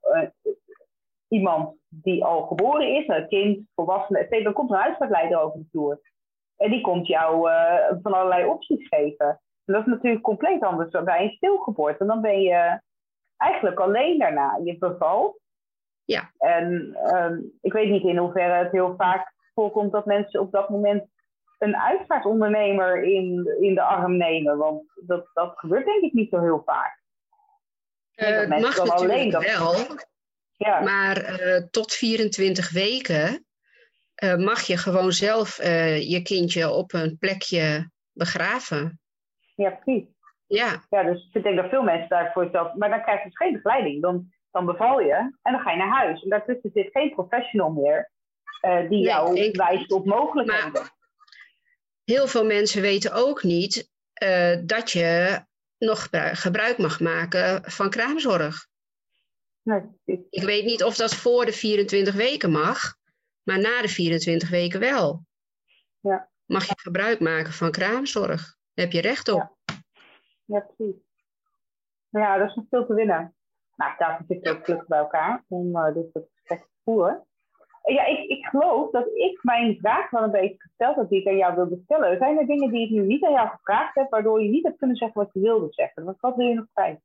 iemand die al geboren is, een kind, volwassene, dan komt een huisartsleider over de toer. En die komt jou van allerlei opties geven. Dat is natuurlijk compleet anders dan bij een stilgeboorte. Dan ben je eigenlijk alleen daarna. Je bevalt. Ja. En um, ik weet niet in hoeverre het heel vaak voorkomt dat mensen op dat moment een uitvaartondernemer in, in de arm nemen. Want dat, dat gebeurt denk ik niet zo heel vaak. Uh, het mag natuurlijk alleen dat... wel. Ja. Maar uh, tot 24 weken uh, mag je gewoon zelf je kindje op een plekje begraven. Ja, precies. Ja. ja, dus ik denk dat veel mensen daarvoor zelf... Maar dan krijg je dus geen begeleiding. Dan, dan beval je en dan ga je naar huis. En daartussen zit geen professional meer die jou wijst op mogelijkheden. Maar heel veel mensen weten ook niet uh, dat je nog gebruik mag maken van kraamzorg. Nee, ik weet niet of dat voor de 24 weken mag, maar na de 24 weken wel. Ja. Mag je gebruik maken van kraamzorg? Daar heb je recht op. Ja, ja precies. Nou ja, dat is nog veel te winnen. Nou, daarvoor zitten we ook gelukkig bij elkaar om uh, dit soort gesprekken te voeren. Ja, ik, ik geloof dat ik mijn vraag wel een beetje gesteld heb die ik aan jou wilde stellen. Zijn er dingen die ik nu niet aan jou gevraagd heb, waardoor je niet hebt kunnen zeggen wat je wilde zeggen? Wat, wil je nog kwijt?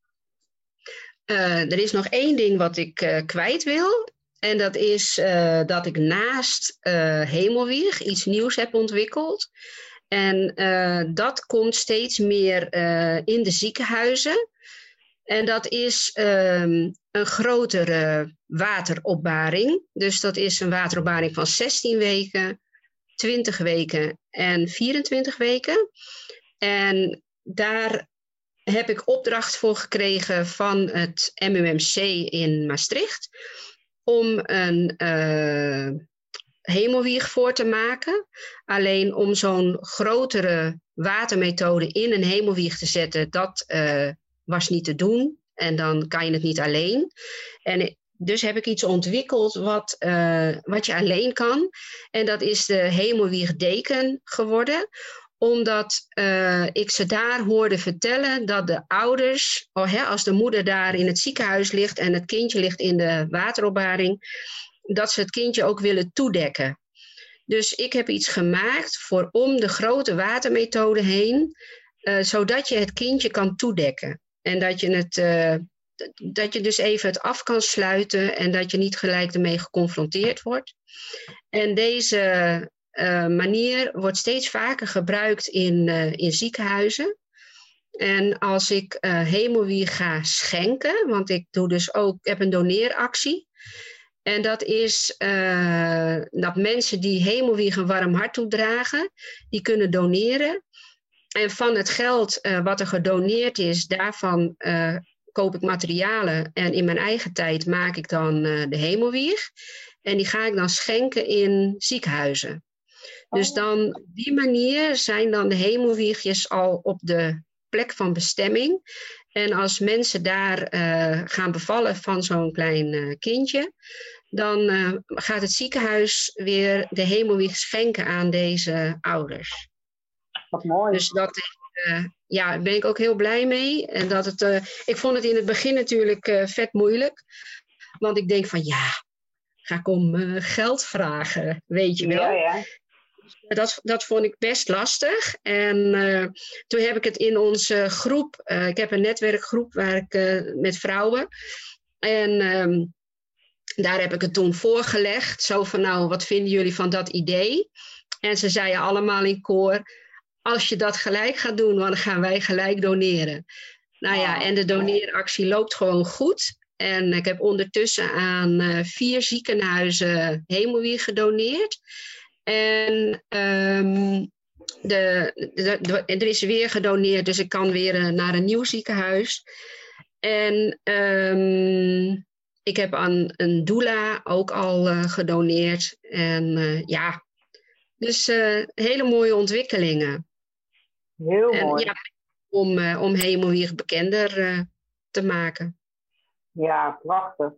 Uh, er is nog één ding wat ik uh, kwijt wil. En dat is uh, dat ik naast Hemelwieg iets nieuws heb ontwikkeld. En dat komt steeds meer in de ziekenhuizen. En dat is um, een grotere wateropbaring. Dus dat is een wateropbaring van 16 weken, 20 weken en 24 weken. En daar heb ik opdracht voor gekregen van het MUMC in Maastricht om een uh, hemelwieg voor te maken. Alleen om zo'n grotere watermethode in een hemelwieg te zetten, dat uh, was niet te doen. En dan kan je het niet alleen. En dus heb ik iets ontwikkeld wat, eh, wat je alleen kan. En dat is de hemelwiegdeken geworden omdat uh, ik ze daar hoorde vertellen dat de ouders, oh, hè, als de moeder daar in het ziekenhuis ligt en het kindje ligt in de wateropbaring, dat ze het kindje ook willen toedekken. Dus ik heb iets gemaakt voor om de grote watermethode heen, uh, zodat je het kindje kan toedekken. En dat je, het, uh, dat je dus even het af kan sluiten en dat je niet gelijk ermee geconfronteerd wordt. En deze uh, manier wordt steeds vaker gebruikt in, in ziekenhuizen. En als ik uh, hemelwier ga schenken, want ik doe dus ook, heb een doneeractie. En dat is dat mensen die hemelwieg een warm hart toedragen, die kunnen doneren. En van het geld uh, wat er gedoneerd is, daarvan uh, koop ik materialen. En in mijn eigen tijd maak ik dan de hemelwieg. En die ga ik dan schenken in ziekenhuizen. Dus dan op die manier zijn dan de hemelwiegjes al op de plek van bestemming. En als mensen daar gaan bevallen van zo'n klein kindje, dan gaat het ziekenhuis weer de hemelwieg schenken aan deze ouders. Wat mooi. Dus dat uh, ja, ben ik ook heel blij mee. En dat het, uh, ik vond het in het begin natuurlijk vet moeilijk. Want ik denk van ja, ga ik om geld vragen, weet je wel. Ja, ja. Dat, dat vond ik best lastig. En toen heb ik het in onze groep, ik heb een netwerkgroep waar ik met vrouwen. En ehm, daar heb ik het toen voorgelegd. Zo van, nou, wat vinden jullie van dat idee? En ze zeiden allemaal in koor, als je dat gelijk gaat doen, dan gaan wij gelijk doneren. Nou ja, en de doneeractie loopt gewoon goed. En ik heb ondertussen aan uh, vier ziekenhuizen hemelwier gedoneerd. En um, de, de, de, er is weer gedoneerd, dus ik kan weer uh, naar een nieuw ziekenhuis. En um, ik heb aan een doula ook al uh, gedoneerd. En uh, ja, dus uh, hele mooie ontwikkelingen. Heel en, mooi. Ja, om, om Hemelwieg bekender te maken. Ja, prachtig.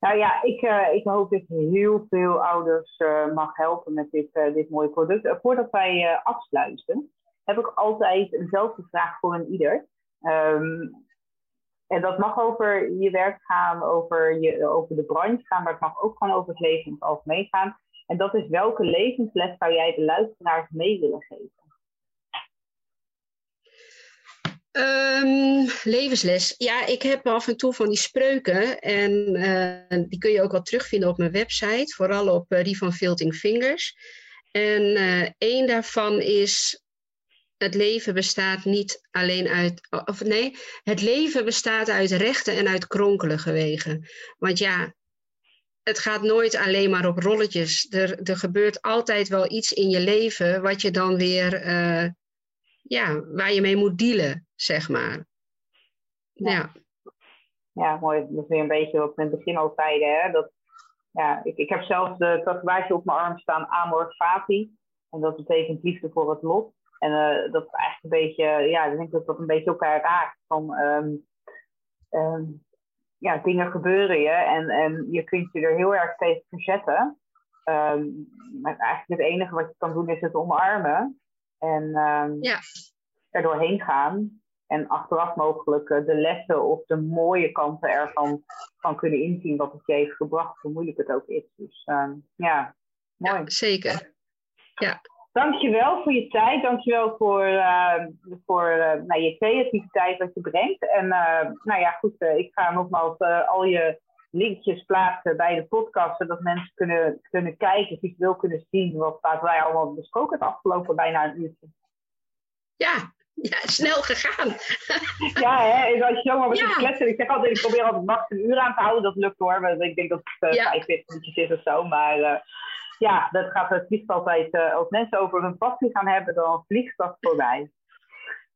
Nou ja, ik, ik hoop dat je heel veel ouders mag helpen met dit, dit mooie product. voordat wij afsluiten, heb ik altijd dezelfde vraag voor een ieder. Um, en dat mag over je werk gaan, over, je, over de branche gaan, maar het mag ook gewoon over het leven in het algemeen gaan. En dat is welke levensles zou jij de luisteraars mee willen geven? Um, levensles. Ja, ik heb af en toe van die spreuken. En uh, die kun je ook wel terugvinden op mijn website. Vooral op uh, die van Filting Fingers. En uh, één daarvan is het leven bestaat niet alleen uit, of nee, het leven bestaat uit rechte en uit kronkelige wegen. Want ja, het gaat nooit alleen maar op rolletjes. Er, er gebeurt altijd wel iets in je leven wat je dan weer, ja, waar je mee moet dealen, zeg maar. Ja. Ja, ja mooi. Dat is weer een beetje wat we in het begin al zeiden. Hè? Dat, ja, ik, ik heb zelf de tatoeage op mijn arm staan, Amor Fati. En dat betekent liefde voor het lot. En uh, dat is eigenlijk een beetje, ja, ik denk dat dat een beetje elkaar raakt. Van, um, um, ja, dingen gebeuren je en, en je kunt je er heel erg tegen verzetten. Um, maar eigenlijk het enige wat je kan doen is het omarmen. En ja. er doorheen gaan. En achteraf mogelijk uh, de lessen of de mooie kanten ervan van kunnen inzien wat het je heeft gebracht, hoe moeilijk het ook is. Dus ja, mooi. Ja, zeker. Ja. Dankjewel voor je tijd. Dankjewel voor, uh, voor uh, nou, je creativiteit wat je brengt. En uh, nou ja, goed, ik ga nogmaals al je linkjes plaatsen bij de podcast, zodat mensen kunnen, kunnen kijken, visueel kunnen zien wat wij allemaal besproken het afgelopen bijna een uurtje. Ja, ja, snel gegaan. ja, hè, als je zomaar wat ja. kletsen. Ik zeg altijd, ik probeer altijd max een uur aan te houden. Dat lukt hoor. Maar ik denk dat het uh, ja. 45 minuutjes is of zo. Maar ja, dat gaat het liefst altijd, uh, als mensen over hun passie gaan hebben, dan vliegt dat voorbij.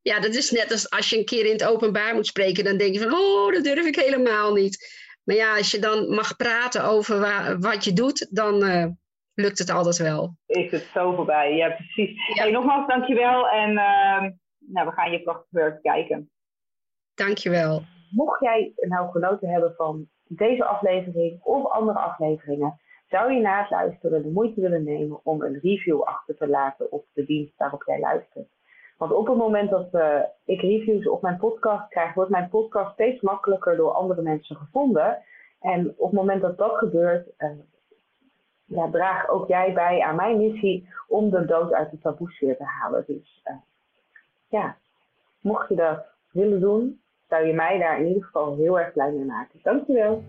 Ja, dat is net als als je een keer in het openbaar moet spreken, dan denk je van, oh, dat durf ik helemaal niet. Maar ja, als je dan mag praten over wat je doet, dan uh, lukt het altijd wel. Is het zo voorbij, ja precies. Ja. Hey, nogmaals, dankjewel en uh, nou, we gaan je prachtig werk kijken. Dankjewel. mocht jij nou genoten hebben van deze aflevering of andere afleveringen, zou je na het luisteren de moeite willen nemen om een review achter te laten op de dienst waarop jij luistert. Want op het moment dat uh, ik reviews op mijn podcast krijg, wordt mijn podcast steeds makkelijker door andere mensen gevonden. En op het moment dat dat gebeurt, uh, ja, draag ook jij bij aan mijn missie om de dood uit de taboesfeer te halen. Dus uh, ja, mocht je dat willen doen, zou je mij daar in ieder geval heel erg blij mee maken. Dankjewel.